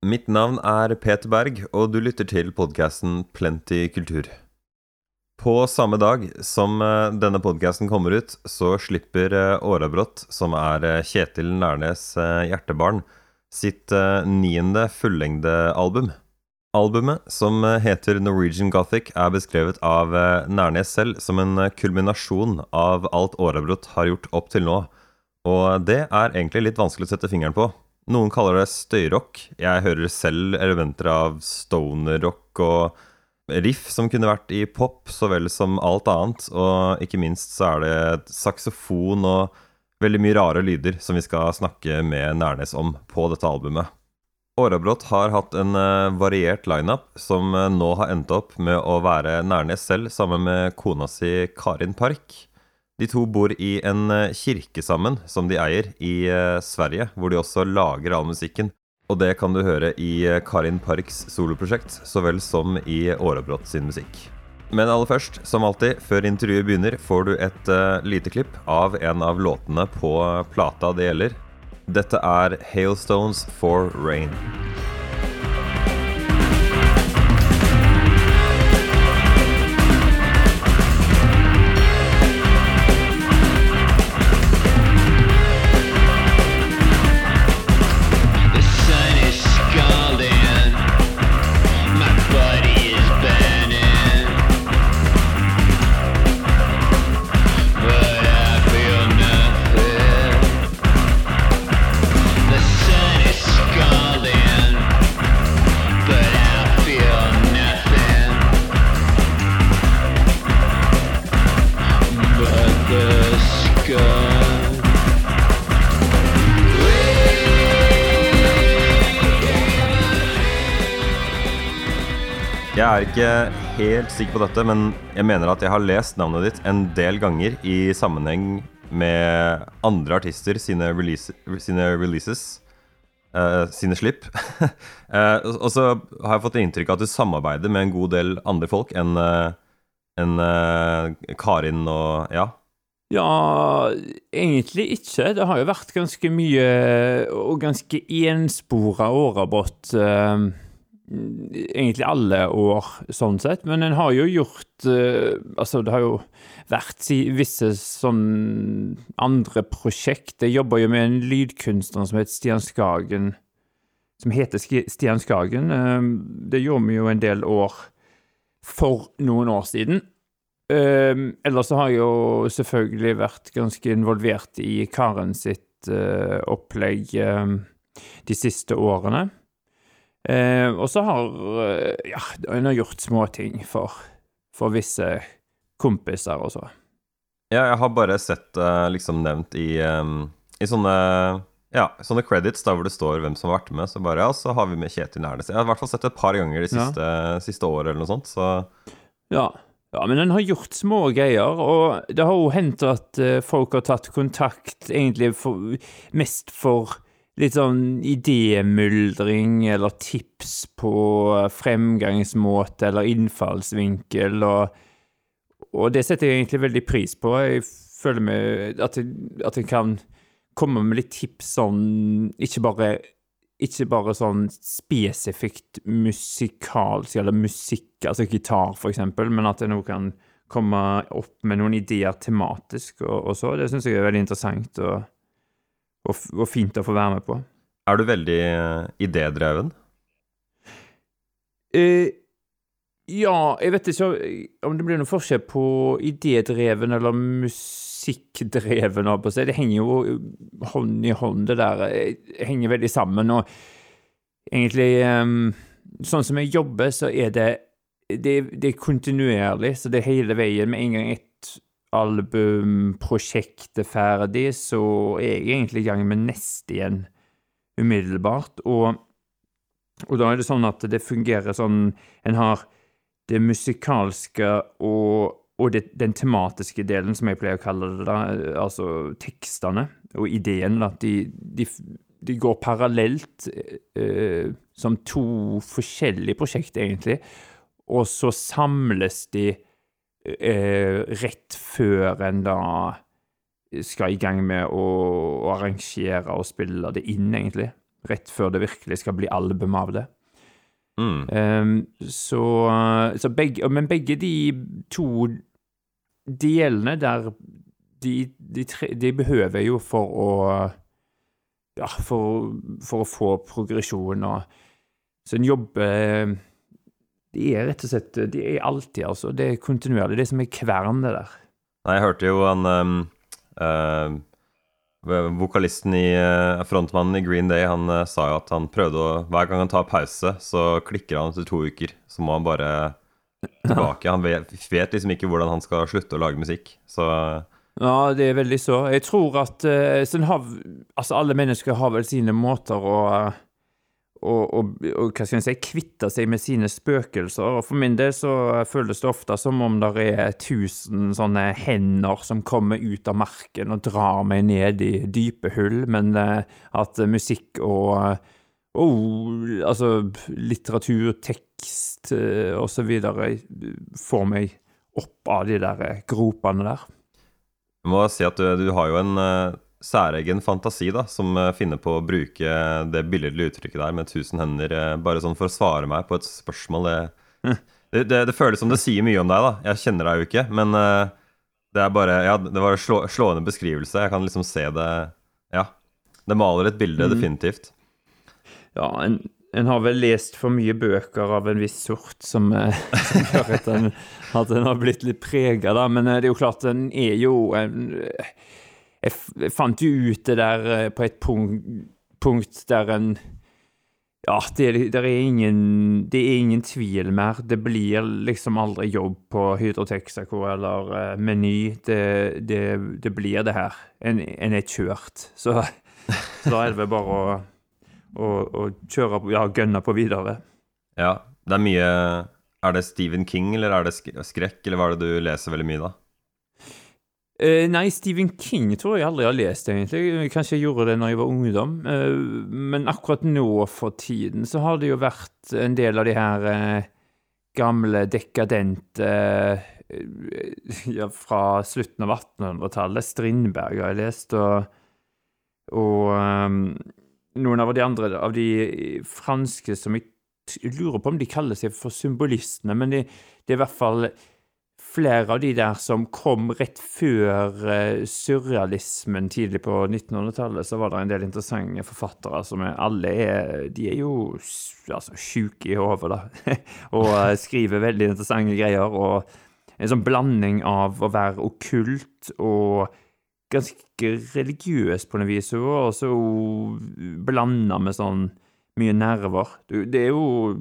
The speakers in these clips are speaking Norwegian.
Mitt navn er Peter Berg, og du lytter til podkasten Plenty kultur. På samme dag som eh, denne podkasten kommer ut, så slipper eh, Årabrott, som er eh, Kjetil Nærnes' hjertebarn, sitt niende fullengdealbum. Albumet, som heter Norwegian Gothic, er beskrevet av Nærnes selv som en kulminasjon av alt Årabrott har gjort opp til nå. Og det er egentlig litt vanskelig å sette fingeren på. Noen kaller det støyrock. Jeg hører selv elementer av stoner-rock og riff som kunne vært i pop så vel som alt annet. Og ikke minst så er det saksofon og veldig mye rare lyder som vi skal snakke med Nærnes om på dette albumet. Årabrot har hatt en eh, variert lineup som eh, nå har endt opp med å være Nærnes selv sammen med kona si Karin Park. De to bor i en eh, kirke sammen, som de eier, i eh, Sverige, hvor de også lager all musikken. Og det kan du høre i eh, Karin Parks soloprosjekt, så vel som i Årebrott sin musikk. Men aller først, som alltid, før intervjuet begynner, får du et uh, lite klipp av en av låtene på plata det gjelder. Dette er Hailstones for Rain. Ikke helt sikker på dette, men jeg mener at jeg har lest navnet ditt en del ganger i sammenheng med andre artister sine, release, sine releases. Uh, sine slipp. uh, og så har jeg fått inntrykk av at du samarbeider med en god del andre folk enn uh, en, Karin og ja. Ja, egentlig ikke. Det har jo vært ganske mye og ganske enspora årabrott. Uh, egentlig alle år, sånn sett. Men en har jo gjort uh, Altså, det har jo vært visse sånn andre prosjekt. Jeg jobber jo med en lydkunstner som heter Stian Skagen. Som heter Stian Skagen. Uh, det gjorde vi jo en del år for noen år siden. Uh, ellers så har jeg jo selvfølgelig vært ganske involvert i Karen sitt opplegg de siste årene. Eh, og så har eh, ja, hun har gjort småting for, for visse kompiser og så. Ja, jeg har bare sett uh, liksom nevnt i, i sånne ja, sånne credits da hvor det står hvem som har vært med. Så bare, ja, så har vi med Kjetil Nærnes. Jeg har i hvert fall sett det et par ganger de siste, ja. siste året eller noe sånt, så Ja. Ja, men den har gjort små greier, og det har jo hendt at uh, folk har tatt kontakt egentlig for, mest for litt sånn idémyldring eller tips på fremgangsmåte eller innfallsvinkel, og, og det setter jeg egentlig veldig pris på. Jeg føler meg at jeg, at jeg kan komme med litt tips sånn Ikke bare, ikke bare sånn spesifikt musikalsk, eller musikk, altså gitar, for eksempel, men at jeg nå kan komme opp med noen ideer tematisk og, og så. Det syns jeg er veldig interessant. og og, og, fint å få være med på. Er du veldig uh, idédreven? Uh, ja, jeg vet ikke om det blir noen forskjell på idédreven eller musikkdreven, Det henger jo hånd i hånd, det der. Det henger veldig sammen. Og egentlig um, Sånn som jeg jobber, så er det det, det er kontinuerlig, så det er hele veien. Med en gang et albumprosjektet ferdig, så er jeg egentlig i gang med neste igjen umiddelbart. Og, og, da er det sånn at det fungerer sånn En har det musikalske og, og det, den tematiske delen, som jeg pleier å kalle det, da, altså tekstene og ideen, at de, de, de, går parallelt eh, som to forskjellige prosjekt, egentlig, og så samles de eh, rett før en da skal i gang med å, å, arrangere og spille det inn, egentlig. rett før det virkelig skal bli album av det. Mm. Um, så, så begge, men begge de to delene der de, de, tre, de behøver jo for å Ja, for, for å få progresjon og Så en jobber De er rett og slett De er alltid, altså. Det er kontinuerlig. Det er som er kvern, det der. Nei, jeg hørte jo han um, uh, Vokalisten i uh, Frontmannen i Green Day Han uh, sa jo at han prøvde å Hver gang han tar pause, så klikker han etter to uker. Så må han bare tilbake. Han vet, vet liksom ikke hvordan han skal slutte å lage musikk. Så Ja, det er veldig så. Jeg tror at uh, sånn har, altså alle mennesker har vel sine måter å og, og, og, hva skal jeg kvitte seg med sine spøkelser. Og For min del så føles det ofte som om det er tusen sånne hender som kommer ut av marken og drar meg ned i dype hull, men uh, at musikk og og altså litteratur, tekst uh, osv. får meg opp av de der gropene der. Jeg må si at du, du har jo en særegen fantasi da, som uh, finner på å bruke det billedlige uttrykket der med 'tusen hender', uh, bare sånn for å svare meg på et spørsmål. Det, det, det, det, føles som det sier mye om deg, da. Jeg kjenner deg jo ikke, men det er bare Ja, det var en slå, slående beskrivelse. Jeg kan liksom se det Ja. Det maler et bilde, mm. definitivt. Ja, en, en, har vel lest for mye bøker av en viss sort som, som gjør at en, at en har blitt litt prega, da. Men det er jo klart, en er jo en, jeg, fant jo ut det der på et punkt, punkt der en Ja, det, det, er ingen, det er ingen tvil mer. Det blir liksom aldri jobb på Hydro Texaco eller uh, Meny. Det, det, det, blir det her. En, en er kjørt. Så, så da er det vel bare å å, å kjøre ja, gønne på videre. Ja, det er mye Er det Stephen King, eller er det skrekk, eller hva er det du leser veldig mye, da? Uh, nei, Stephen King tror jeg aldri har lest, egentlig. Kanskje jeg gjorde det når jeg var ungdom. Uh, men akkurat nå for tiden så har det jo vært en del av de her uh, gamle, dekadente ja, fra slutten av 1800-tallet. Strindberg har jeg lest, og, og um, noen av de andre av de franske som jeg, lurer på om de kaller seg for symbolistene, men det, det er i hvert fall flere av de der som kom rett før uh, surrealismen tidlig på 1900-tallet, så var det en del interessante forfattere som er, alle er De er jo altså, sjuke i hodet, da, og uh, skriver veldig interessante greier. Og en sånn blanding av å være okkult og ganske religiøs på noe vis, og så blanda med sånn mye nerver. Det er jo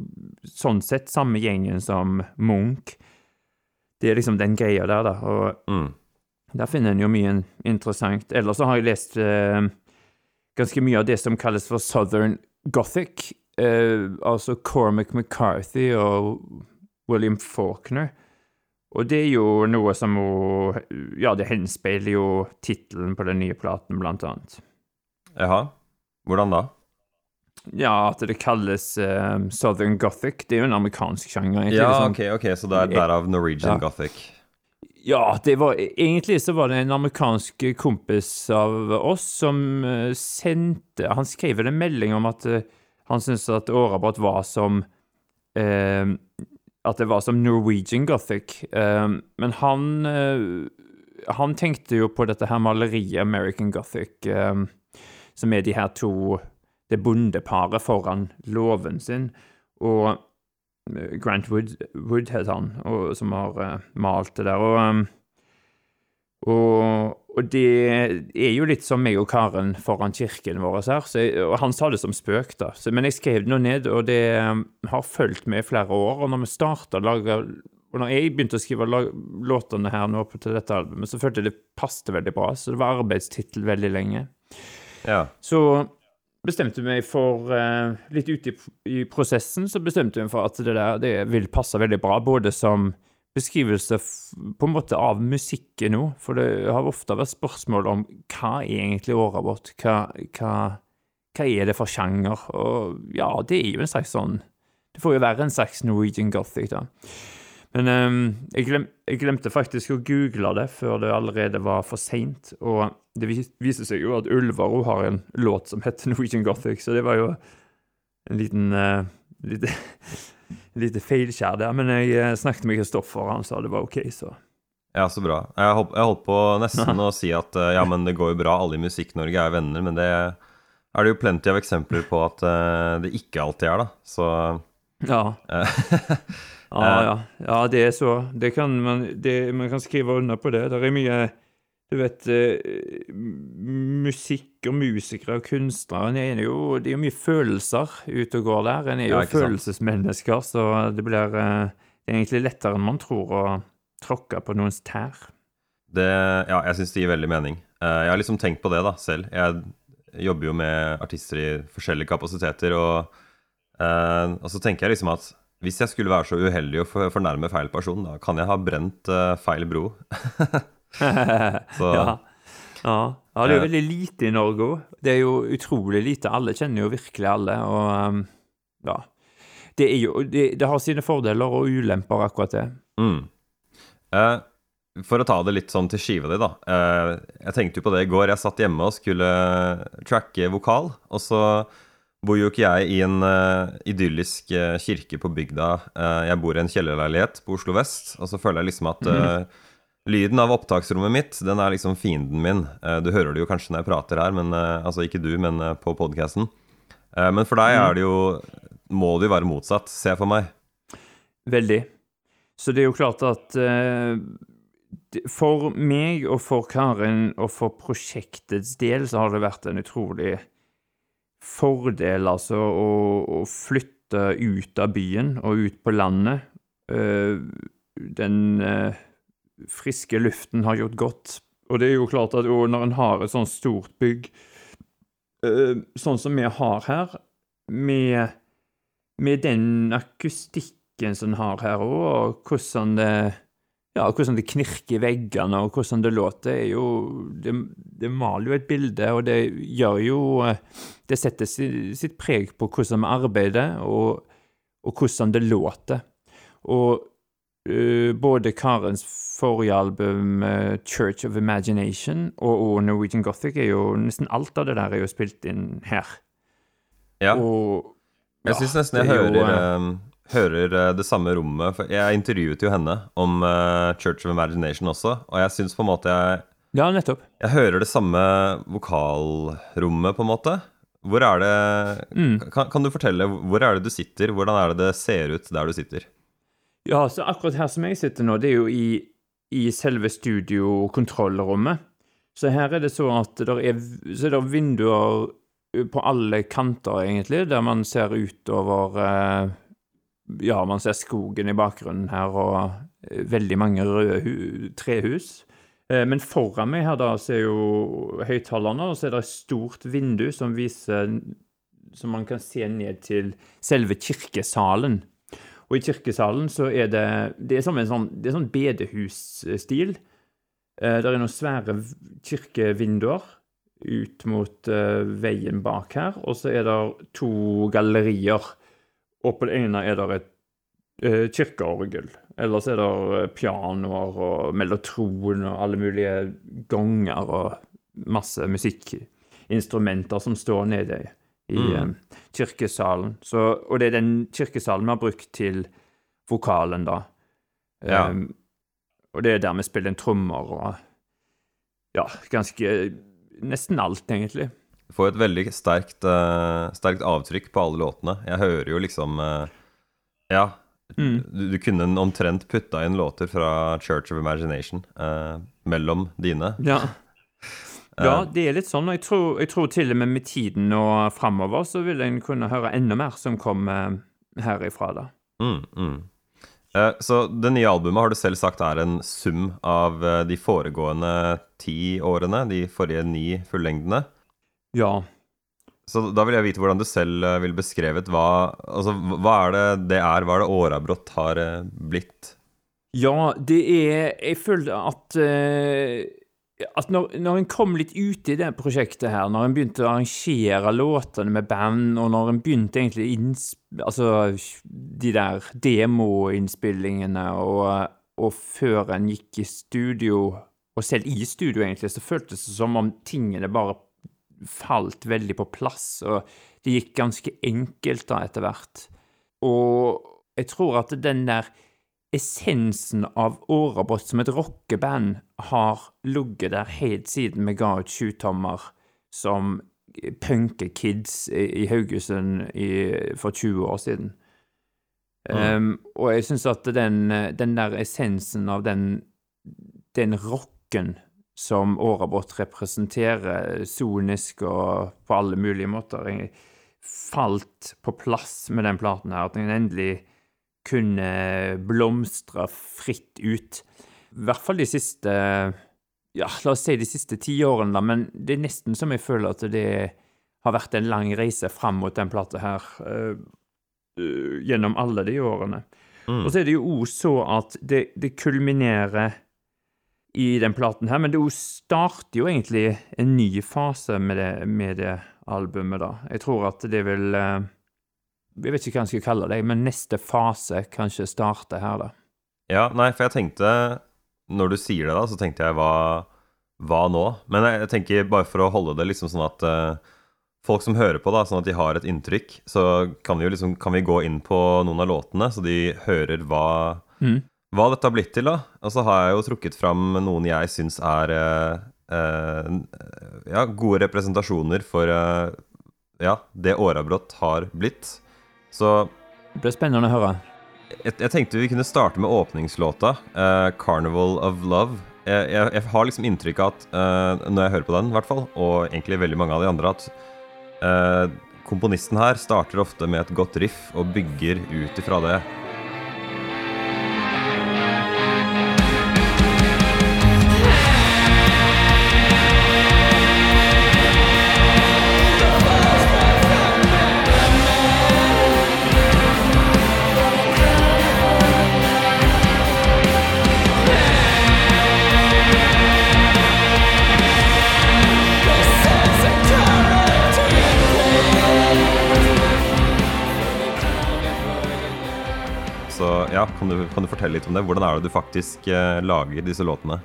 sånn sett samme gjengen som Munch. Det er liksom den greia der, da. Og mm. der finner en jo mye interessant. Ellers så har jeg lest eh, ganske mye av det som kalles for Southern Gothic. Eh, altså Cormac McCarthy og William Faulkner. Og det er jo noe som jo Ja, det henspeiler jo tittelen på den nye platen, blant annet. Jaha. Hvordan da? Ja, at det kalles um, Southern Gothic. Det er jo en amerikansk sjanger. Egentlig, ja, liksom. ok, ok, så det er derav Norwegian ja. Gothic. Ja, det var egentlig så var det en amerikansk kompis av oss som uh, sendte Han skrev en melding om at uh, han syntes at Årabrot var som uh, at det var som Norwegian Gothic. Men han, han tenkte jo på dette her maleriet, American Gothic, som er de her to Det bondeparet foran låven sin. Og eh, Grant Wood, Wood het han, og, som har uh, malt det der. Og um, og, og, det er jo litt som meg og Karen foran kirken vår her. Jeg, og han sa det som spøk, da. Så, men jeg skrev det nå ned, og det har fulgt med i flere år. Og når vi starta lage Og når jeg begynte å skrive låtene her nå til dette albumet, så følte jeg det passet veldig bra. Så det var arbeidstittel veldig lenge. Ja. Så bestemte meg for uh, Litt ute i, i, prosessen så bestemte jeg meg for at det der det vil passe veldig bra, både som beskrivelse på en måte av musikken nå. For det har ofte vært spørsmål om hva er egentlig Årabot? Hva, hva, hva, er det for sjanger? Og ja, det er jo en slags sånn Det får jo være en slags Norwegian Gothic, da. Men um, jeg, glem, jeg glemte faktisk å google det før det allerede var for seint. Og det vis- viser seg jo at Ulvaro har en låt som heter Norwegian Gothic, så det var jo en liten uh, lite, lite feilskjær der. Men jeg eh, snakket med Kristoffer, og han sa det var OK, så Ja, så bra. Jeg holdt, jeg holdt på nesten å si at eh, ja, men det går jo bra, alle i Musikk-Norge er venner, men det er det jo plenty av eksempler på at uh, det ikke alltid er, da. Så ja. eh, Ja, ja. ja, det er så. Det kan man, det, man kan skrive under på det. Det er mye Du vet eh, Musikk og musikere og kunstnere det er jo, det er jo mye følelser ute og går der. En er jo Ja, følelsesmennesker, så det blir eh, Det er egentlig lettere enn man tror å tråkke på noens tær. det Ja, jeg syns det gir veldig mening. Jeg har liksom tenkt på det da, selv. Jeg jobber jo med artister i forskjellige kapasiteter, og, og så tenker jeg liksom at hvis jeg skulle være så uheldig å fornærme feil person, da kan jeg ha brent eh, feil bro. Så- ja. Ja. ja, det er jo veldig lite i Norge òg. Det er jo utrolig lite. Alle kjenner jo virkelig alle, og um, ja. Det, er jo, det, det har sine fordeler og ulemper, akkurat det. Mm. Eh, for å ta det litt sånn til skiva di, da. Eh, jeg tenkte jo på det i går. Jeg satt hjemme og skulle tracke vokal, og så bor jo ikke jeg i en uh, idyllisk uh, kirke på bygda. Uh, jeg bor i en kjellerleilighet på Oslo vest, og så føler jeg liksom at eh, lyden av opptaksrommet mitt, den er liksom fienden min. Du hører det jo kanskje når jeg prater her, men altså ikke du, men på podkasten. men for deg er det jo Må det jo være motsatt, ser jeg for meg. Veldig. Så det er jo klart at for meg og for Karin og for prosjektets del så har det vært en utrolig fordel, altså, å, å flytte ut av byen og ut på landet. Eh, den eh, friske luften har gjort godt. Og det er jo klart at når en har et sånt stort bygg, eh, sånn som vi har her, med, med den akustikken som en har her òg, og hvordan det ja, hvordan det knirker i veggene, og hvordan det låter, er jo Det, det maler jo et bilde, og det gjør jo eh, Det setter sitt preg på hvordan vi arbeider, og, og hvordan det låter. Og uh, både Karens forrige album, eh, 'Church of Imagination', og, og 'Norwegian Gothic', er jo nesten alt av det der er jo spilt inn her. Ja. Og Jeg ja, syns nesten jeg det er jo, hører, eh, eh, hører eh, det samme rommet. For jeg intervjuet jo henne om eh, Church of Imagination også, og jeg syns på en måte jeg, Ja, nettopp. jeg hører det samme vokalrommet, på en måte. Hvor er det Mm. kan, kan du fortelle, hvor er det du sitter? Hvordan er det det ser ut der du sitter? Ja, så akkurat her som jeg sitter nå, det er jo i, i selve studiokontrollrommet. Så her er det så at det er, så er det vinduer på alle kanter, egentlig, der man ser utover eh, Ja, man ser skogen i bakgrunnen her, og eh, veldig mange røde hu trehus. Eh, Men foran meg her da, så er jo høyttalerne, og så er det et stort vindu som viser Som man kan se ned til selve kirkesalen. Og i kirkesalen så er det Det er som en sånn, det er sånn bedehusstil. Eh, det er noen svære kirkevinduer ut mot veien bak her, og så er det to gallerier. Og på det ene er det et eh, kirkeorgel. Ellers er det eh, pianoer og mellotron og alle mulige ganger og masse musikkinstrumenter som står nede i Mm. eh, kirkesalen. Så, og det er den kirkesalen vi har brukt til vokalen, da. Ja. Um, og det er der vi spiller inn trommer og Ja, ganske Nesten alt, egentlig. Får et veldig sterkt, uh, sterkt avtrykk på alle låtene. Jeg hører jo liksom uh, Ja. Mm. Du, du kunne omtrent putta inn låter fra Church of Imagination uh, mellom dine. Ja. ja, det er litt sånn. Og jeg tror, jeg tror til og med med tiden og framover så vil en kunne høre enda mer som kommer herifra, da. Mm, mm. Så det nye albumet har du selv sagt er en sum av de foregående ti årene, de forrige ni fullengdene. Ja. Så da vil jeg vite hvordan du selv eh, vil beskrevet hva Altså, hva er det det er, hva er det Årabrott har eh, blitt? Ja, det er Jeg føler at eh, at når, når en kom litt ut i det prosjektet her, når en begynte å arrangere låtene med band, og når en begynte egentlig inns, altså de der demoinnspillingene, og, og før en gikk i studio, og selv i studio egentlig, så føltes det som om tingene bare falt veldig på plass, og det gikk ganske enkelt da etter hvert. Og jeg tror at den der essensen av Årabrott som et rockeband har ligget der helt siden vi ga ut Sjutommer som punkekids i Haugesund i, for 20 år siden. Mm. Um, og jeg syns at den, den, der essensen av den, den rocken som Årabrott representerer sonisk og på alle mulige måter, falt på plass med den platen her. At den endelig kunne blomstre fritt ut. I hvert fall de siste ja, la oss si de siste ti årene, da, men det er nesten som jeg føler at det har vært en lang reise fram mot den plata her uh, uh, gjennom alle de årene. Mm. Og så er det jo òg så at det, det, kulminerer i den platen her, men det starter jo egentlig en ny fase med det, med det albumet, da. Jeg tror at det vil uh, jeg vet ikke hva jeg skal kalle det, men neste fase kanskje starter her, da. Ja, nei, for jeg tenkte Når du sier det, da, så tenkte jeg hva, hva nå? Men jeg, tenker bare for å holde det liksom sånn at uh, folk som hører på, da, sånn at de har et inntrykk, så kan vi jo liksom Kan vi gå inn på noen av låtene, så de hører hva mm. Hva dette har blitt til, da. Og så har jeg jo trukket fram noen jeg syns er uh, uh, ja, gode representasjoner for ja, det Årabrott har blitt. Så Det blir spennende å høre. Jeg, jeg tenkte vi kunne starte med åpningslåta, eh, 'Carnival of Love'. Jeg, jeg, jeg, har liksom inntrykk av at uh, når jeg hører på den, i hvert fall, og egentlig veldig mange av de andre, at uh, komponisten her starter ofte med et godt riff og bygger ut ifra det. Ja, kan du, kan du, fortelle litt om det? Hvordan er det du faktisk eh, lager disse låtene?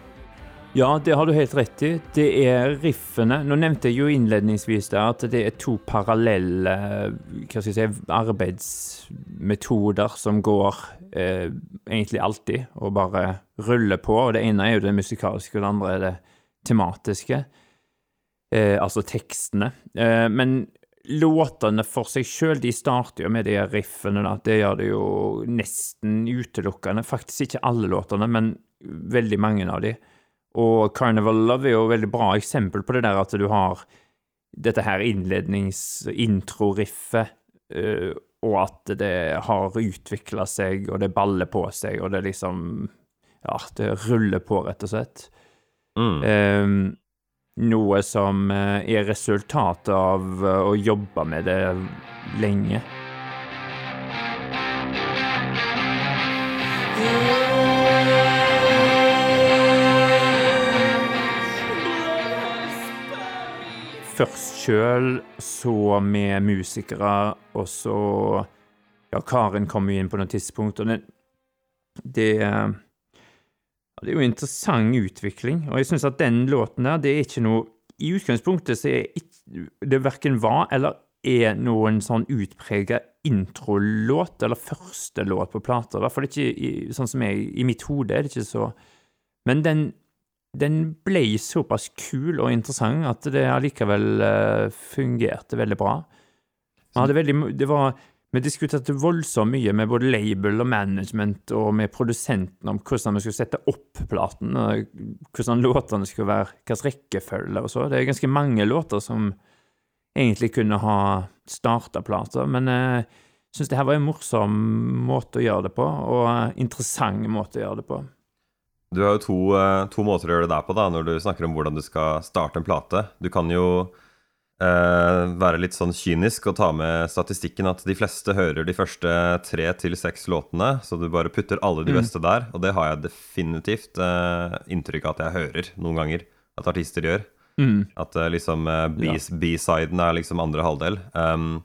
Ja, det har du helt rett i. Det er riffene Nå nevnte jeg jo innledningsvis der at det er to parallelle hva skal jeg si, arbeidsmetoder som går eh, egentlig alltid, og bare ruller på. Og det ene er jo det musikalske, og det andre er det tematiske. Eh, altså tekstene. Eh, men låtene for seg sjøl, de starter jo med de riffene, da. Det gjør det jo nesten utelukkende. Faktisk ikke alle låtene, men veldig mange av de. Og Carnival Love er jo et veldig bra eksempel på det der at du har dette her innlednings-intro-riffet, uh, og at det har utvikla seg, og det baller på seg, og det liksom Ja, det ruller på, rett og slett. Mm. Um, noe som eh, er resultatet av eh, å jobbe med det lenge. Først sjøl, så med musikere, og så Ja, Karen kom jo inn på noe tidspunkt, og det, det det er jo en interessant utvikling, og jeg syns at den låten der, det er ikke noe I utgangspunktet så er det verken var eller er noen sånn utprega introlåt, eller første låt på plata. I hvert fall ikke sånn som jeg I mitt hode er det ikke så. Men den, den ble såpass kul og interessant at det allikevel uh, fungerte veldig bra. Veldig, det var vi diskuterte voldsomt mye med både label og management og med produsenten om hvordan vi skulle sette opp platen, hvordan låtene skulle være, hvilken rekkefølge og så. Det er ganske mange låter som egentlig kunne ha starta plater, men jeg syns det her var en morsom måte å gjøre det på, og en interessant måte å gjøre det på. Du har jo to, eh, to måter å gjøre det der på, da, når du snakker om hvordan du skal starte en plate. Du kan jo være litt sånn kynisk og ta med statistikken at de fleste hører de første tre til seks låtene, så du bare putter alle de mm. beste der. Og det har jeg definitivt uh, inntrykk av at jeg hører noen ganger. at artister gjør. Mm. At eh, liksom eh, B-siden er liksom andre halvdel. Um,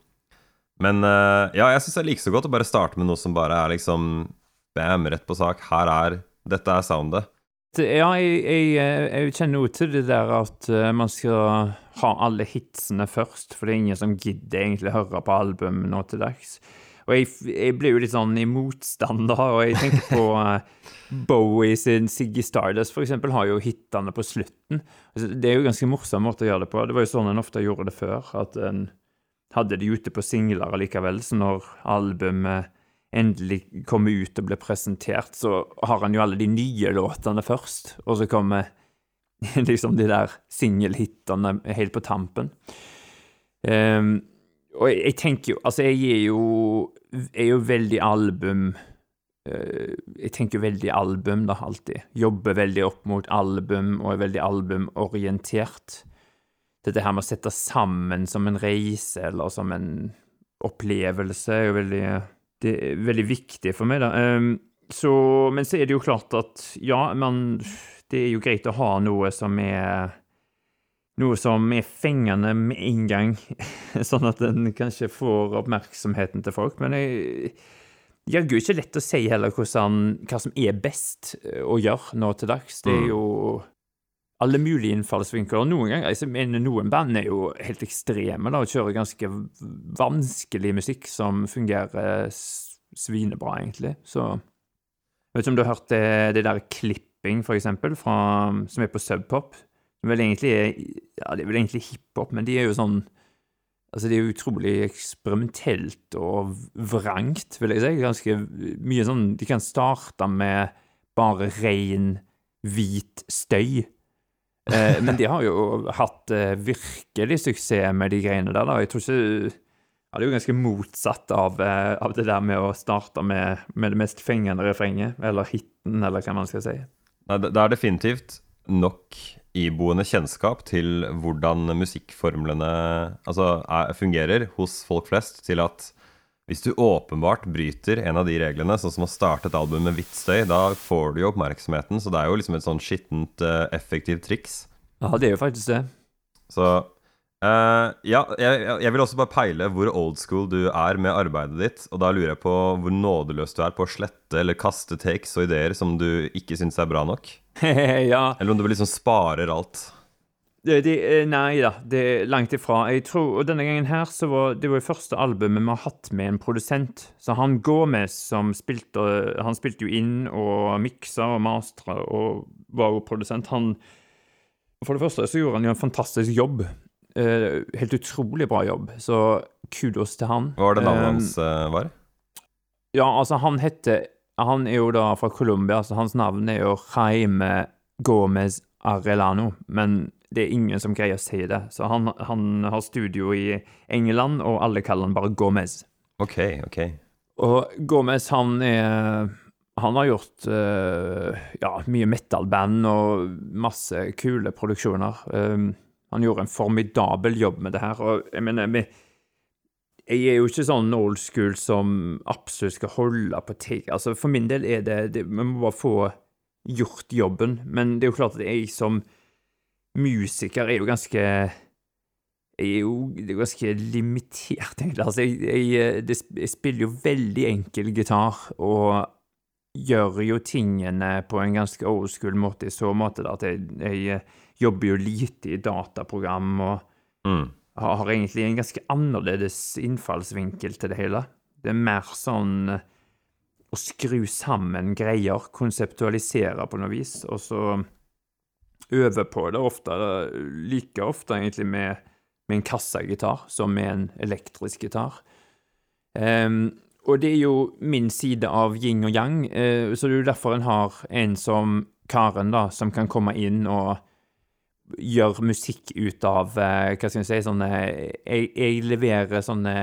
men uh, ja, jeg syns jeg liker så godt å bare starte med noe som bare er liksom bam, rett på sak. Her er Dette er soundet. Ja, jeg, jeg, eh, jeg kjenner jo til det der at eh, man skal ha alle hitsene først, for det er ingen som gidder egentlig høre på album nå til dags. Og jeg, jeg blir jo litt sånn i motstand, da, og jeg tenker på uh, Bowie sin Siggy Stardust, for eksempel, har jo hitene på slutten. Altså, det er jo en ganske morsom måte å gjøre det på. Det var jo sånn en ofte gjorde det før, at en hadde de ute på singler allikevel, så når albumet endelig kommer ut og blir presentert, så har han jo alle de nye låtene først, og så kommer liksom de der singelhitene helt på tampen. Um, og jeg, jeg, tenker jo Altså, jeg er jo, er jo veldig album uh, Jeg tenker jo veldig album, da, alltid. Jobber veldig opp mot album, og er veldig albumorientert. Dette her med å sette sammen som en reise, eller som en opplevelse, er jo veldig det er veldig viktig for meg, da. Um, så, men så er det jo klart at ja, men Det er jo greit å ha noe som er Noe som er fengende med en gang, sånn at en kanskje får oppmerksomheten til folk. Men jeg Jaggu ikke lett å si heller hvordan, hva som er best å gjøre nå til dags. Det er jo alle mulige innfallsvinkler. Noen ganger, jeg mener noen band er jo helt ekstreme da, og kjører ganske vanskelig musikk som fungerer svinebra, egentlig. Så jeg vet ikke om du har hørt det, det der Klipping, for eksempel, fra, som er på Subpop. Vel egentlig er Ja, det er vel egentlig hiphop, men de er jo sånn Altså, det er jo utrolig eksperimentelt og vrangt, vil jeg si. Ganske mye sånn De kan starte med bare ren hvit støy. Eh, men de har jo hatt eh, virkelig suksess med de greiene der, da. Jeg tror ikke ja, Det er jo ganske motsatt av, eh, av det der med å starte med, med det mest fengende refrenget, eller hiten, eller hva man skal si. Nei, det er definitivt nok iboende kjennskap til hvordan musikkformlene altså, er, fungerer hos folk flest, til at hvis du åpenbart bryter en av de reglene, sånn som å starte et album med hvitt støy, da får du jo oppmerksomheten. Så det er jo liksom et sånn skittent, uh, effektivt triks. Ja, det er jo faktisk det. Så uh, ja, jeg, jeg, vil også bare peile hvor old school du er med arbeidet ditt. Og da lurer jeg på hvor nådeløs du er på å slette eller kaste takes og ideer som du ikke syns er bra nok. ja. Eller om du liksom sparer alt. Det, det, nei da, det er langt ifra. Jeg tror, og Denne gangen her så var det var første albumet vi har hatt med en produsent. Så han Gomez, som spilte Han spilte jo inn og miksa og mastra og var jo produsent. Han For det første så gjorde han jo en fantastisk jobb. Eh, helt utrolig bra jobb. Så kudos til han. Hva var det navnet um, hans uh, var? Ja, altså, han heter Han er jo da fra Colombia, så hans navn er jo Jaime Gomez Arellano. Men det er ingen som greier å si det. Så han, han, har studio i England, og alle kaller han bare Gomez. Ok, ok. Og Gomez, han er Han har gjort uh, ja, mye metal-band og masse kule produksjoner. Um, han gjorde en formidabel jobb med det her, og jeg mener jeg er jo ikke sånn old school som absolutt skal holde på ting. Altså, for min del er det, det Vi må bare få gjort jobben, men det er jo klart at jeg som musiker er jo ganske er jo det er ganske limitert, egentlig. Altså, jeg, jeg, jeg, spiller jo veldig enkel gitar, og gjør jo tingene på en ganske old school måte i så måte da, at jeg, jeg jobber jo lite i dataprogram og mm. har, har, egentlig en ganske annerledes innfallsvinkel til det hele. Det er mer sånn å skru sammen greier, konseptualisere på noe vis, og så øver på det oftere, like ofte egentlig med, med en kassagitar som med en elektrisk gitar. Um, og det er jo min side av yin og yang, uh, så det er jo derfor en har en som Karen, da, som kan komme inn og gjøre musikk ut av uh, Hva skal jeg si sånne jeg, jeg leverer sånne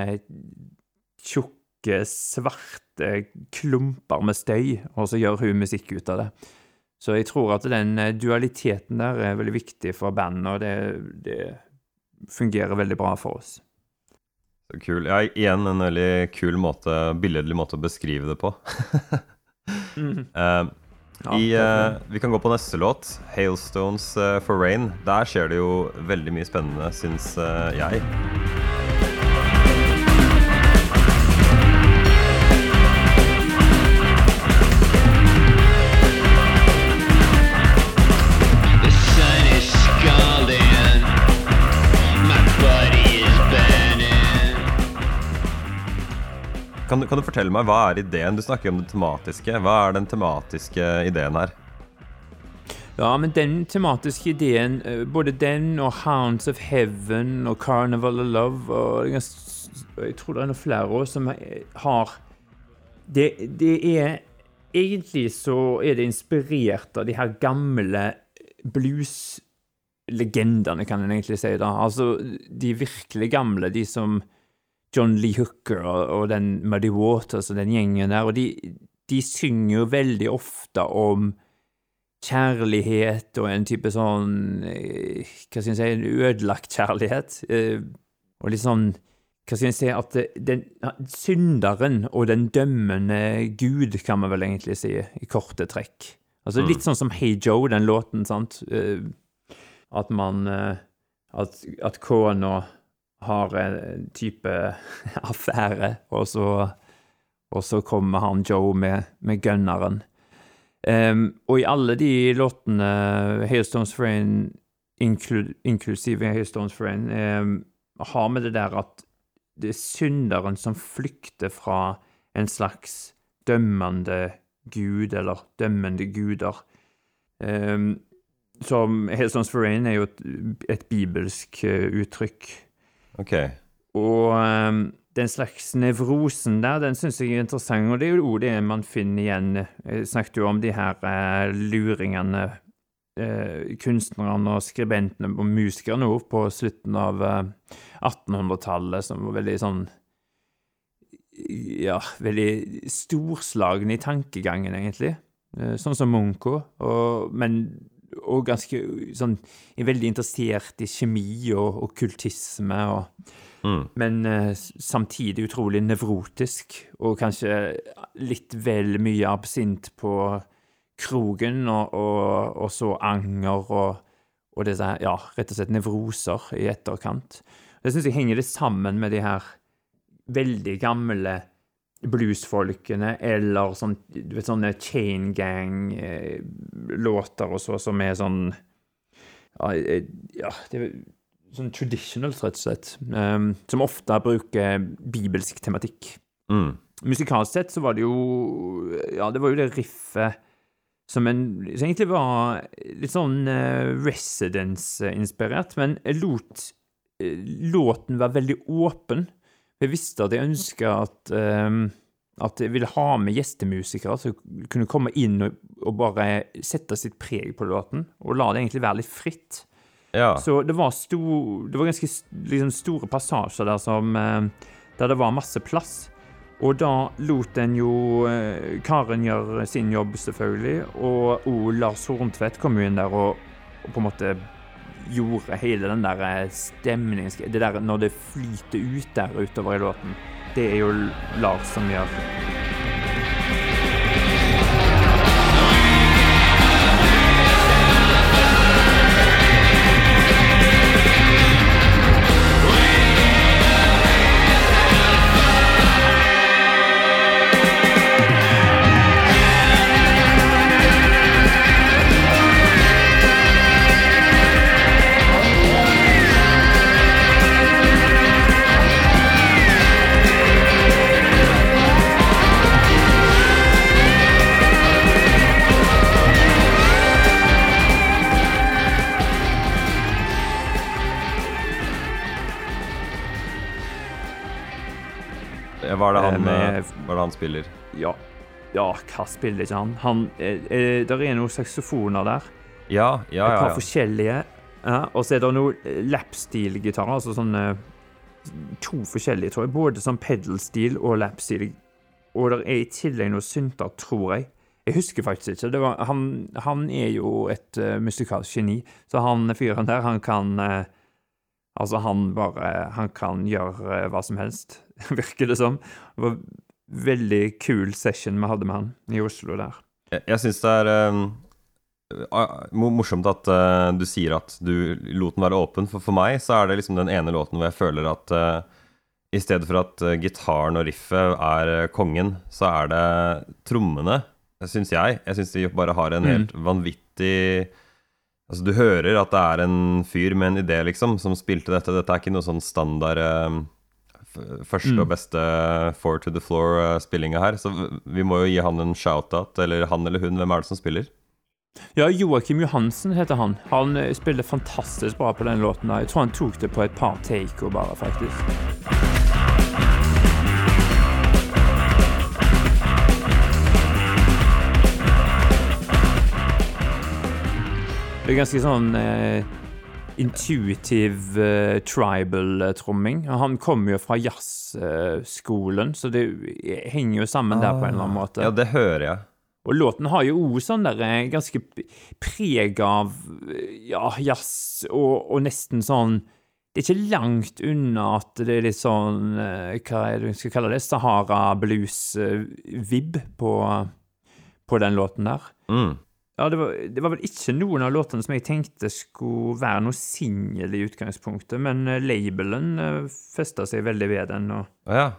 tjukke, svarte klumper med støy, og så gjør hun musikk ut av det. Så jeg tror at den eh, dualiteten der er veldig viktig for bandet, og det, det fungerer veldig bra for oss. Så kul. Ja, igjen en veldig kul måte, billedlig måte å beskrive det på. mm. uh, Ja, I, eh, det. vi kan gå på neste låt, 'Hailstones uh, for Rain'. Der skjer det jo veldig mye spennende, syns eh, jeg. Kan, du- kan du fortelle meg, hva er ideen? Du snakker om det tematiske. Hva er den tematiske ideen her? Ja, men den tematiske ideen, eh, både den og Hounds of Heaven og Carnival of Love og Jeg tror det er noen flere også som har det, det er Egentlig så er det inspirert av de her gamle blueslegendene, kan en egentlig si. da. Altså de virkelig gamle, de som John Lee Hooker og, og den Muddy Waters og den gjengen der. Og de, de synger jo veldig ofte om kjærlighet og en type sånn eh, Hva skal jeg si En ødelagt kjærlighet. eh, Og litt sånn Hva skal jeg si At den synderen og den dømmende Gud, kan man vel egentlig si, i korte trekk. Altså Litt sånn som Hey Joe, den låten, sant. Eh, At man At, at kona har en type affære, og så og så kommer han Joe med, med gunneren. Um, og i alle de låtene, Hailstones Rain, inklu, inklusive Hailstones Rain, ehm, har vi det der at det er synderen som flykter fra en slags dømmende gud, eller dømmende guder. Um, som Hailstones Rain er jo et, et bibelsk eh, uttrykk. Ok. Og um, den slags nevrosen der, den syns jeg er interessant, og det er jo det man finner igjen. Jeg snakket jo om de her uh, luringene, uh, kunstnerne og skribentene og musikerne òg på slutten av uh, 1800-tallet, som var veldig sånn Ja, veldig storslagne i tankegangen, egentlig. Eh, sånn som Munko, og, men og ganske sånn er veldig interessert i kjemi og okkultisme, og, Mm. men uh, samtidig utrolig nevrotisk, og kanskje litt vel mye absint på krogen, og, og, og så anger og, og disse, ja, rett og slett nevroser i etterkant. Det syns jeg henger litt sammen med de her veldig gamle bluesfolkene, eller sånn, du vet, sånne chain gang-låter og så, som er sånn ja, eh, ja, det er sånn traditionals, rett og slett, um, som ofte bruker bibelsk tematikk. Mm. Musikalsk sett så var det jo Ja, det var jo det riffet som en Som egentlig var litt sånn uh, Residence-inspirert, men jeg lot uh, låten være veldig åpen. Jeg visste at jeg ønska at um, at jeg ville ha med gjestemusikere som kunne komme inn og, og bare sette sitt preg på låten, og la det egentlig være litt fritt. Ja. Så det var, stor, det var ganske liksom, store passasjer der som eh, Der det var masse plass. Og da lot en jo eh, Karen gjøre sin jobb, selvfølgelig, og, og Lars Horntvedt kom jo inn der og, og på en måte gjorde hele den der stemningen. Det der når det flyter ut der utover i låten, det er jo Lars som gjør. Hva er det han, Eh, med- eh, er det han spiller? Ja, ja hva spiller ikke han? han eh, eh, der er noen saksofoner der. Ja, ja, Et ja. par ja. forskjellige. Ja, og så er det noe lapstil-gitarer, altså sånne To forskjellige, tror jeg. Både sånn pedal-stil og lapstil. Og det er i tillegg noen synter, tror jeg. Jeg husker faktisk ikke. Det var, han, han er jo et uh, musikalsk geni, så han fyren der, han kan eh, Altså, han bare Han kan gjøre eh, hva som helst, virker det som. Det var veldig kul session vi hadde med han i Oslo der. Jeg, jeg syns det er ah, morsomt at uh, du sier at du lot den være åpen, for for meg så er det liksom den ene låten hvor jeg føler at uh, i stedet for at gitaren og riffet er kongen, så er det trommene, syns jeg. Jeg syns de bare har en Mm. helt vanvittig Altså, du hører at det er en fyr med en idé, liksom, som spilte dette. Dette er ikke noe sånn standard eh, første Mm. og beste four to the floor-spillinga her. Så vi må jo gi han en shout-out, eller han eller hun. Hvem er det som spiller? Ja, Joakim Johansen heter han. Han eh, spiller fantastisk bra på den låten. der. Jeg tror han tok det på et par taker bare, faktisk. Det er ganske sånn eh, intuitiv eh, tribal-tromming. Han kommer jo fra jazzskolen, så det henger jo sammen der på en eller annen måte. Ja, det hører jeg. Og låten har jo òg sånn der eh, ganske preg av eh, ja, jazz og, og nesten sånn Det er ikke langt unna at det er litt sånn eh, Hva er det vi skal kalle det? Sahara blues-vib på, på den låten der. Mm. Ja, det var, det var vel ikke noen av låtene som jeg tenkte skulle være noe singel i utgangspunktet, men eh, labelen uh, festa seg veldig ved den, og ja.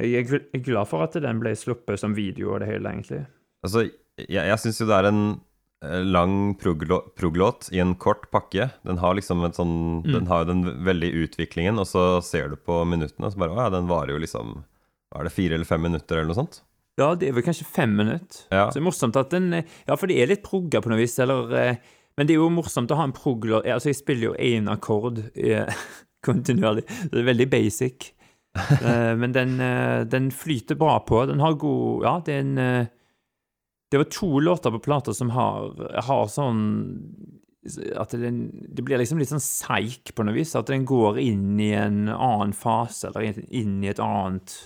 jeg er glad for at den ble sluppet som video og det hele, egentlig. Altså, jeg, jeg syns jo det er en eh, lang proglå- proglåt i en kort pakke. Den har liksom en sånn Den har den veldige utviklingen, og så ser du på minuttene, og så bare Å ja, den varer jo liksom Hva er det, fire eller fem minutter, eller noe sånt? Ja, det er vel kanskje fem minutter. Ja. Så det er morsomt at den eh, Ja, for det er litt progga på noe vis, eller eh, Men det er jo morsomt å ha en proglåt Altså, jeg spiller jo én akkord eh, kontinuerlig. Det er veldig basic. Eh, men den, eh, den flyter bra på. Den har god Ja, det er en Det var to låter på plata som har, har sånn at den, det blir liksom litt sånn seig på noe vis. At den går inn i en annen fase, eller inn i et annet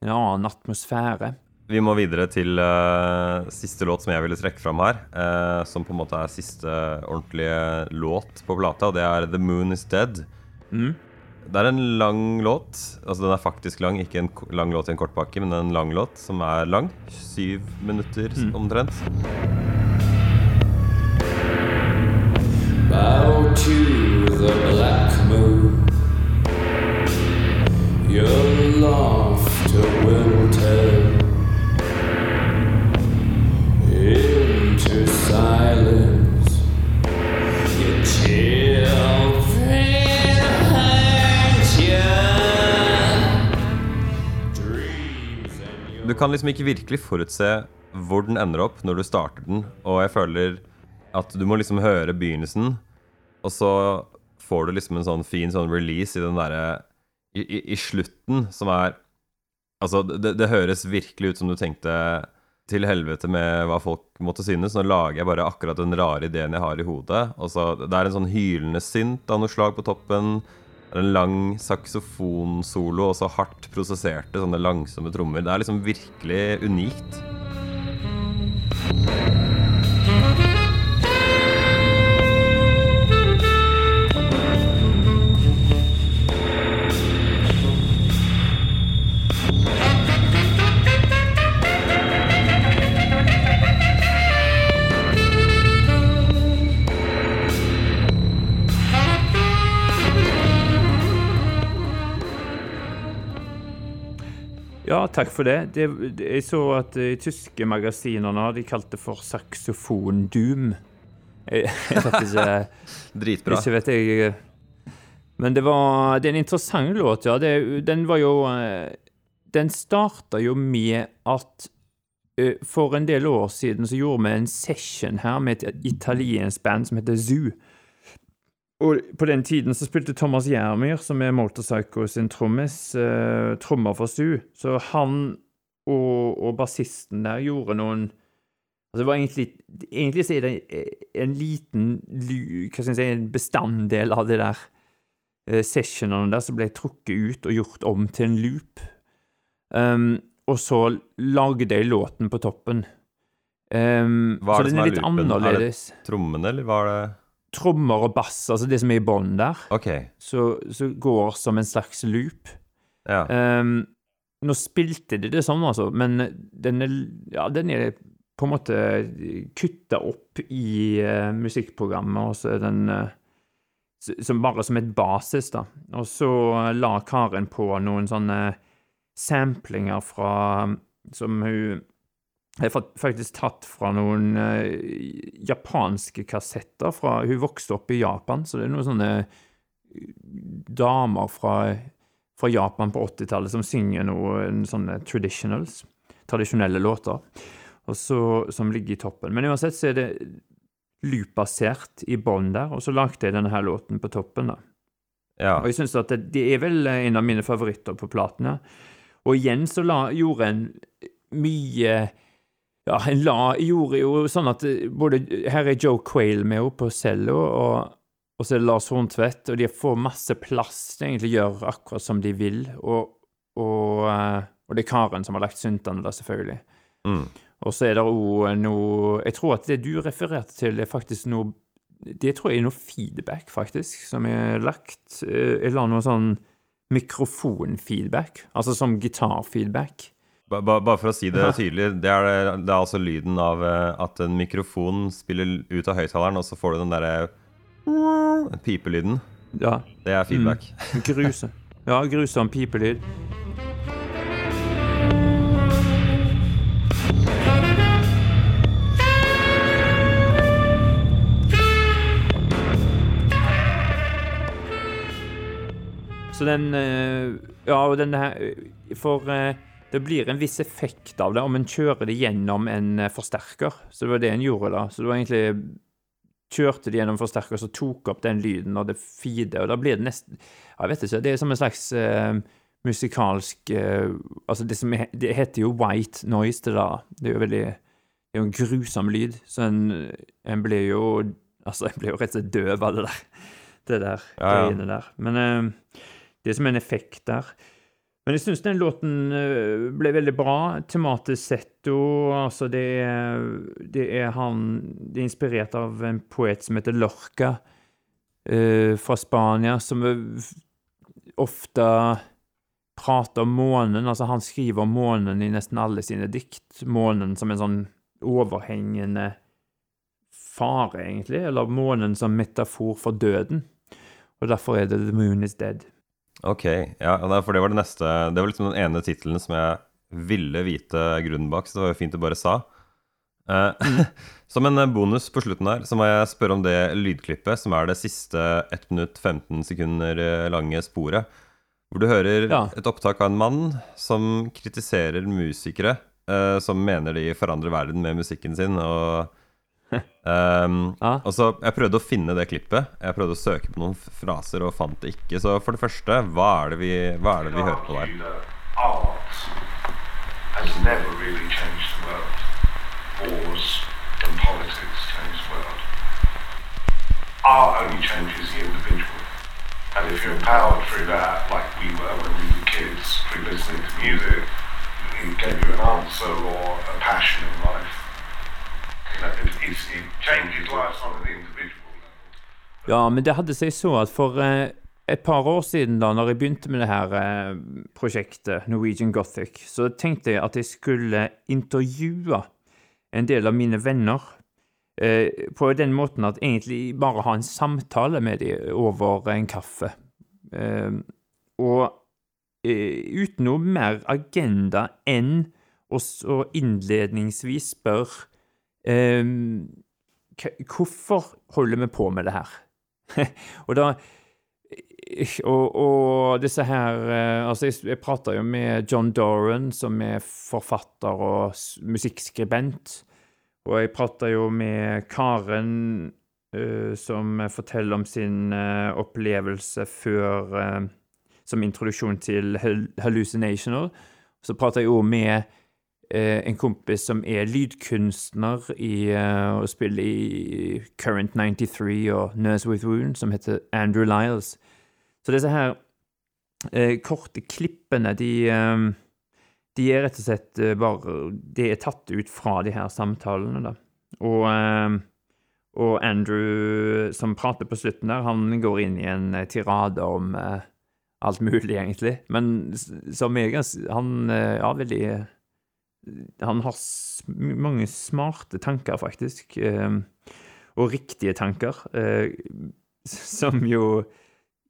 en annen atmosfære. Vi må videre til uh, siste låt som jeg ville trekke fram her. Uh, som på en måte er siste ordentlige låt på plata, og det er The Moon Is Dead. Mm. Det er en lang låt. Altså Den er faktisk lang, ikke en lang låt i en kortpakke, men en lang låt som er lang. Syv minutter omtrent. Bow to the black moon. You're laughter Du kan liksom ikke virkelig forutse hvor den ender opp når du starter den, og jeg føler at du må liksom høre begynnelsen, og så får du liksom en sånn fin sånn release i den derre i, i, I slutten, som er Altså, det, det høres virkelig ut som du tenkte til helvete med hva folk måtte synes. Nå lager jeg bare akkurat den rare ideen jeg har i hodet. Altså, det er en sånn hylende synt av noe slag på toppen. Det er en lang saksofonsolo og så hardt prosesserte sånne langsomme trommer. Det er liksom virkelig unikt. Takk for det. det, jeg så at de tyske magasinerne de kalte det for saksofon-doom. Jeg, jeg vet ikke Dritbra. Ikke vet jeg eh, Men det var Det er en interessant låt, ja. Det, den var jo eh, Den starta jo med at eh, for en del år siden så gjorde vi en session her med et italiensk band som heter Zoo. Og på den tiden så spilte Thomas Gjermyr, som er Motorpsycho sin trommis, eh, trommer for Stu. Så han og, og bassisten der gjorde noen Altså det var egentlig, egentlig så er det en liten hva skal jeg si, en bestanddel av det der eh, sessionene der som ble trukket ut og gjort om til en loop. Um, og så lagde jeg låten på toppen. Um, Hva er så det som er loopen? Er det- annerledes. Trommene, eller er det Trommer og bass, altså det som er i bånn der, okay. så, så går som en slags loop. Ja. Um, nå spilte de det sånn, altså, men den er, ja, den er på en måte kutta opp i uh, musikkprogrammet, og så er den uh, som bare som et basis, da. Og så la Karen på noen sånne samplinger fra Som hun er har faktisk tatt fra noen eh, japanske kassetter fra Hun vokste opp i Japan, så det er noen sånne damer fra, fra Japan på 80-tallet som synger noen sånne traditionals, tradisjonelle låter, så, som ligger i toppen. Men uansett så er det loop-basert i bånn der, og så lagde jeg denne her låten på toppen, da. Ja. Og jeg synes at det, det er vel en av mine favoritter på platene. Og igjen så la, gjorde en mye Ja, en la, gjorde jo sånn at eh, både Her er Joe Quayle med oppe på cello, og, og så er det Lars Horntvedt, og de får masse plass til egentlig gjøre akkurat som de vil. Og, og, eh, og det er Karen som har lagt syntene der, selvfølgelig. Mm. Og så er det òg noe Jeg tror at det du refererte til, er faktisk noe Det tror jeg er noe feedback, faktisk, som er lagt. Eh, Jeg la noe sånn mikrofonfeedback, altså som gitarfeedback. Ba, ba, bare for å si det tydelig, det er, det, det er altså lyden av eh, at en mikrofon spiller ut av høyttaleren, og så får du den derre pipelyden. Ja. Det er feedback. Gruse. Ja, grusom pipelyd. Så den eh, Ja, og den her For eh, det blir en viss effekt av det om en kjører det gjennom en eh, forsterker. Så det var det en gjorde da. Så det var egentlig Kjørte det gjennom forsterker, så tok opp den lyden, og det feeder, og da blir det nesten Jeg vet ikke. Det er som en slags uh, musikalsk uh, Altså, det, som det heter jo white noise, det. Det er jo veldig Det er jo en grusom lyd, så en, en blir jo Altså, en blir jo rett og slett døv av det der. Det der Ja, ja. greiene der. Men uh, det er som en effekt der. Men jeg syns den låten eh, ble veldig bra. Tematisk sett og altså det er, det er han Det er inspirert av en poet som heter Lorca uh, fra Spania, som eh, ofte prater om månen. Altså han skriver om månen i nesten alle sine dikt. Månen som en sånn overhengende fare, egentlig. Eller månen som metafor for døden. Og derfor er det The Moon Is Dead. Ok, ja, for det var det neste Det var liksom den ene tittelen som jeg ville vite grunnen bak, så det var jo fint du bare sa. Uh, som en bonus på slutten her, så må jeg spørre om det lydklippet, som er det siste 1 minutt 15 sekunder eh, lange sporet. Hvor du hører Ja. et opptak av en mann som kritiserer musikere uh, som mener de forandrer verden med musikken sin. Og, ehm, ah. og så, Jeg prøvde å finne det klippet. Jeg prøvde å søke på noen fraser og fant det ikke. Så for det første, hva er det vi, hva er det vi hører på der? has never really changed the world. Wars and politics change the world. Art only changes the individual. And if you're empowered through that, like we were when we were kids, through listening to music, it gave you an answer or a passion in life. Ja, men det hadde seg så at for eh, et par år siden, da når jeg begynte med det her eh, prosjektet, Norwegian Gothic, så tenkte jeg at jeg skulle intervjue en del av mine venner. Eh, på den måten at egentlig bare ha en samtale med dem over en kaffe. Og uten noe mer agenda enn å innledningsvis spørre Hvorfor holder vi på med det her? og da og, og disse her eh, Altså, jeg, jeg prata jo med John Doran, som er forfatter og musikkskribent. Og jeg prata jo med Karen, uh, som forteller om sin uh, opplevelse før uh, Som introduksjon til Hal- Hallucinational. Så prata jeg òg med en kompis som er lydkunstner i, eh, og spiller i Current 93 og Nurse With Wound, som heter Andrew Lyles. Så disse her eh, korte klippene, de, eh, de er rett og slett eh, bare De er tatt ut fra de her samtalene, da. Og, eh, og Andrew, som prater på slutten der, han går inn i en eh, tirade om eh, alt mulig, egentlig. Men som er ganske Han eh, Ja, veldig Han har mange smarte tanker, faktisk. eh, og riktige tanker. eh, som jo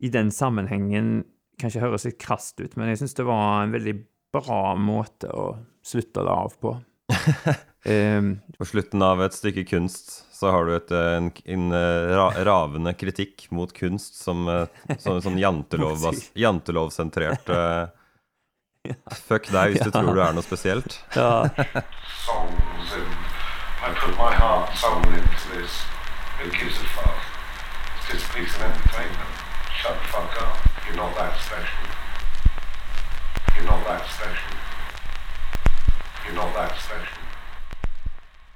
i den sammenhengen kanskje høres litt krast ut, men jeg syns det var en veldig bra måte å slutte det av på. Eh, På slutten av et stykke kunst så har du et, eh, en, en eh, ra, ravende kritikk mot kunst som en som sånn jantelov, jantelovsentrert eh, Fuck deg hvis du tror du er noe spesielt. ja.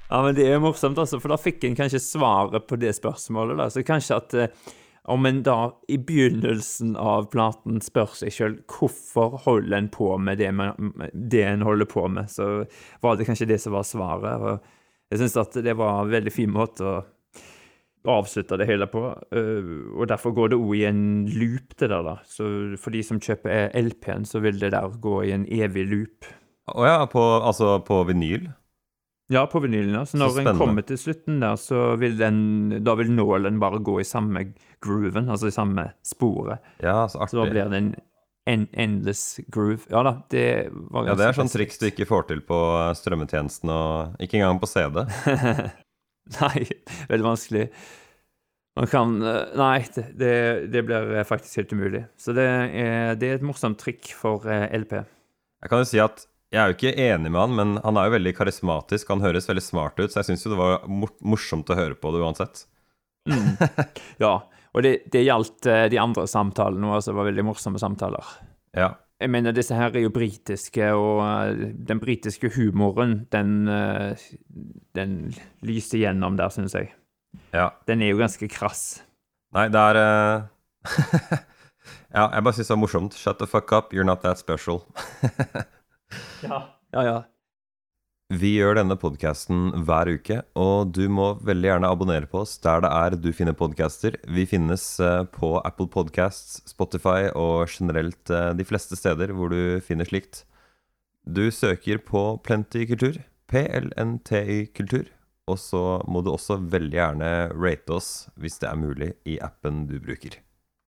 Ja, men det er morsomt, altså, for da fikk en kanskje svaret på det spørsmålet. da, Så kanskje at eh, om en da i begynnelsen av platen spør seg sjøl hvorfor holder en på med det, man, det en holder på med, så var det kanskje det som var svaret. og Jeg syns at det var en veldig fin måte å avslutte det hele på, eh, og derfor går det òg i en loop, det der, da. Så for de som kjøper LP-en, så vil det der gå i en evig loop. Å ja, på, altså på vinyl? Ja, på vinylen. Så når en kommer til slutten der, så vil den Da vil nålen bare gå i samme grooven, altså i samme sporet. Ja, så Så da blir det en en endless groove. Ja da, det var Ja, det er sånn triks du ikke får til på eh, strømmetjenesten, og ikke engang på CD. Nei, veldig vanskelig. Man kan eh, Nei, det, det, blir faktisk helt umulig. Så det er, det er et morsomt trikk for eh, LP. Jeg kan jo si at jeg er jo ikke enig med han, men han er jo veldig karismatisk. Han høres veldig smart ut, så jeg syns jo det var morsomt å høre på det uansett. Ja, og det, det gjaldt eh, de andre samtalene òg, som var veldig morsomme samtaler. Ja. Jeg mener, disse her er jo britiske, og eh, den britiske humoren, den, eh, den lyser gjennom der, syns jeg. ja. Den er jo ganske krass. Nei, det er Ja, jeg bare syns det var morsomt. Shut the fuck up, you're not that special. Ja, ja. Vi gjør denne podkasten hver uke, og du må veldig gjerne abonnere på oss der det er du finner podcaster. Vi finnes eh, på Apple Podcasts, Spotify og generelt eh, de fleste steder hvor du finner slikt. Du søker på Plenty kultur, PLNTY kultur, og så må du også veldig gjerne rate oss hvis det er mulig i appen du bruker.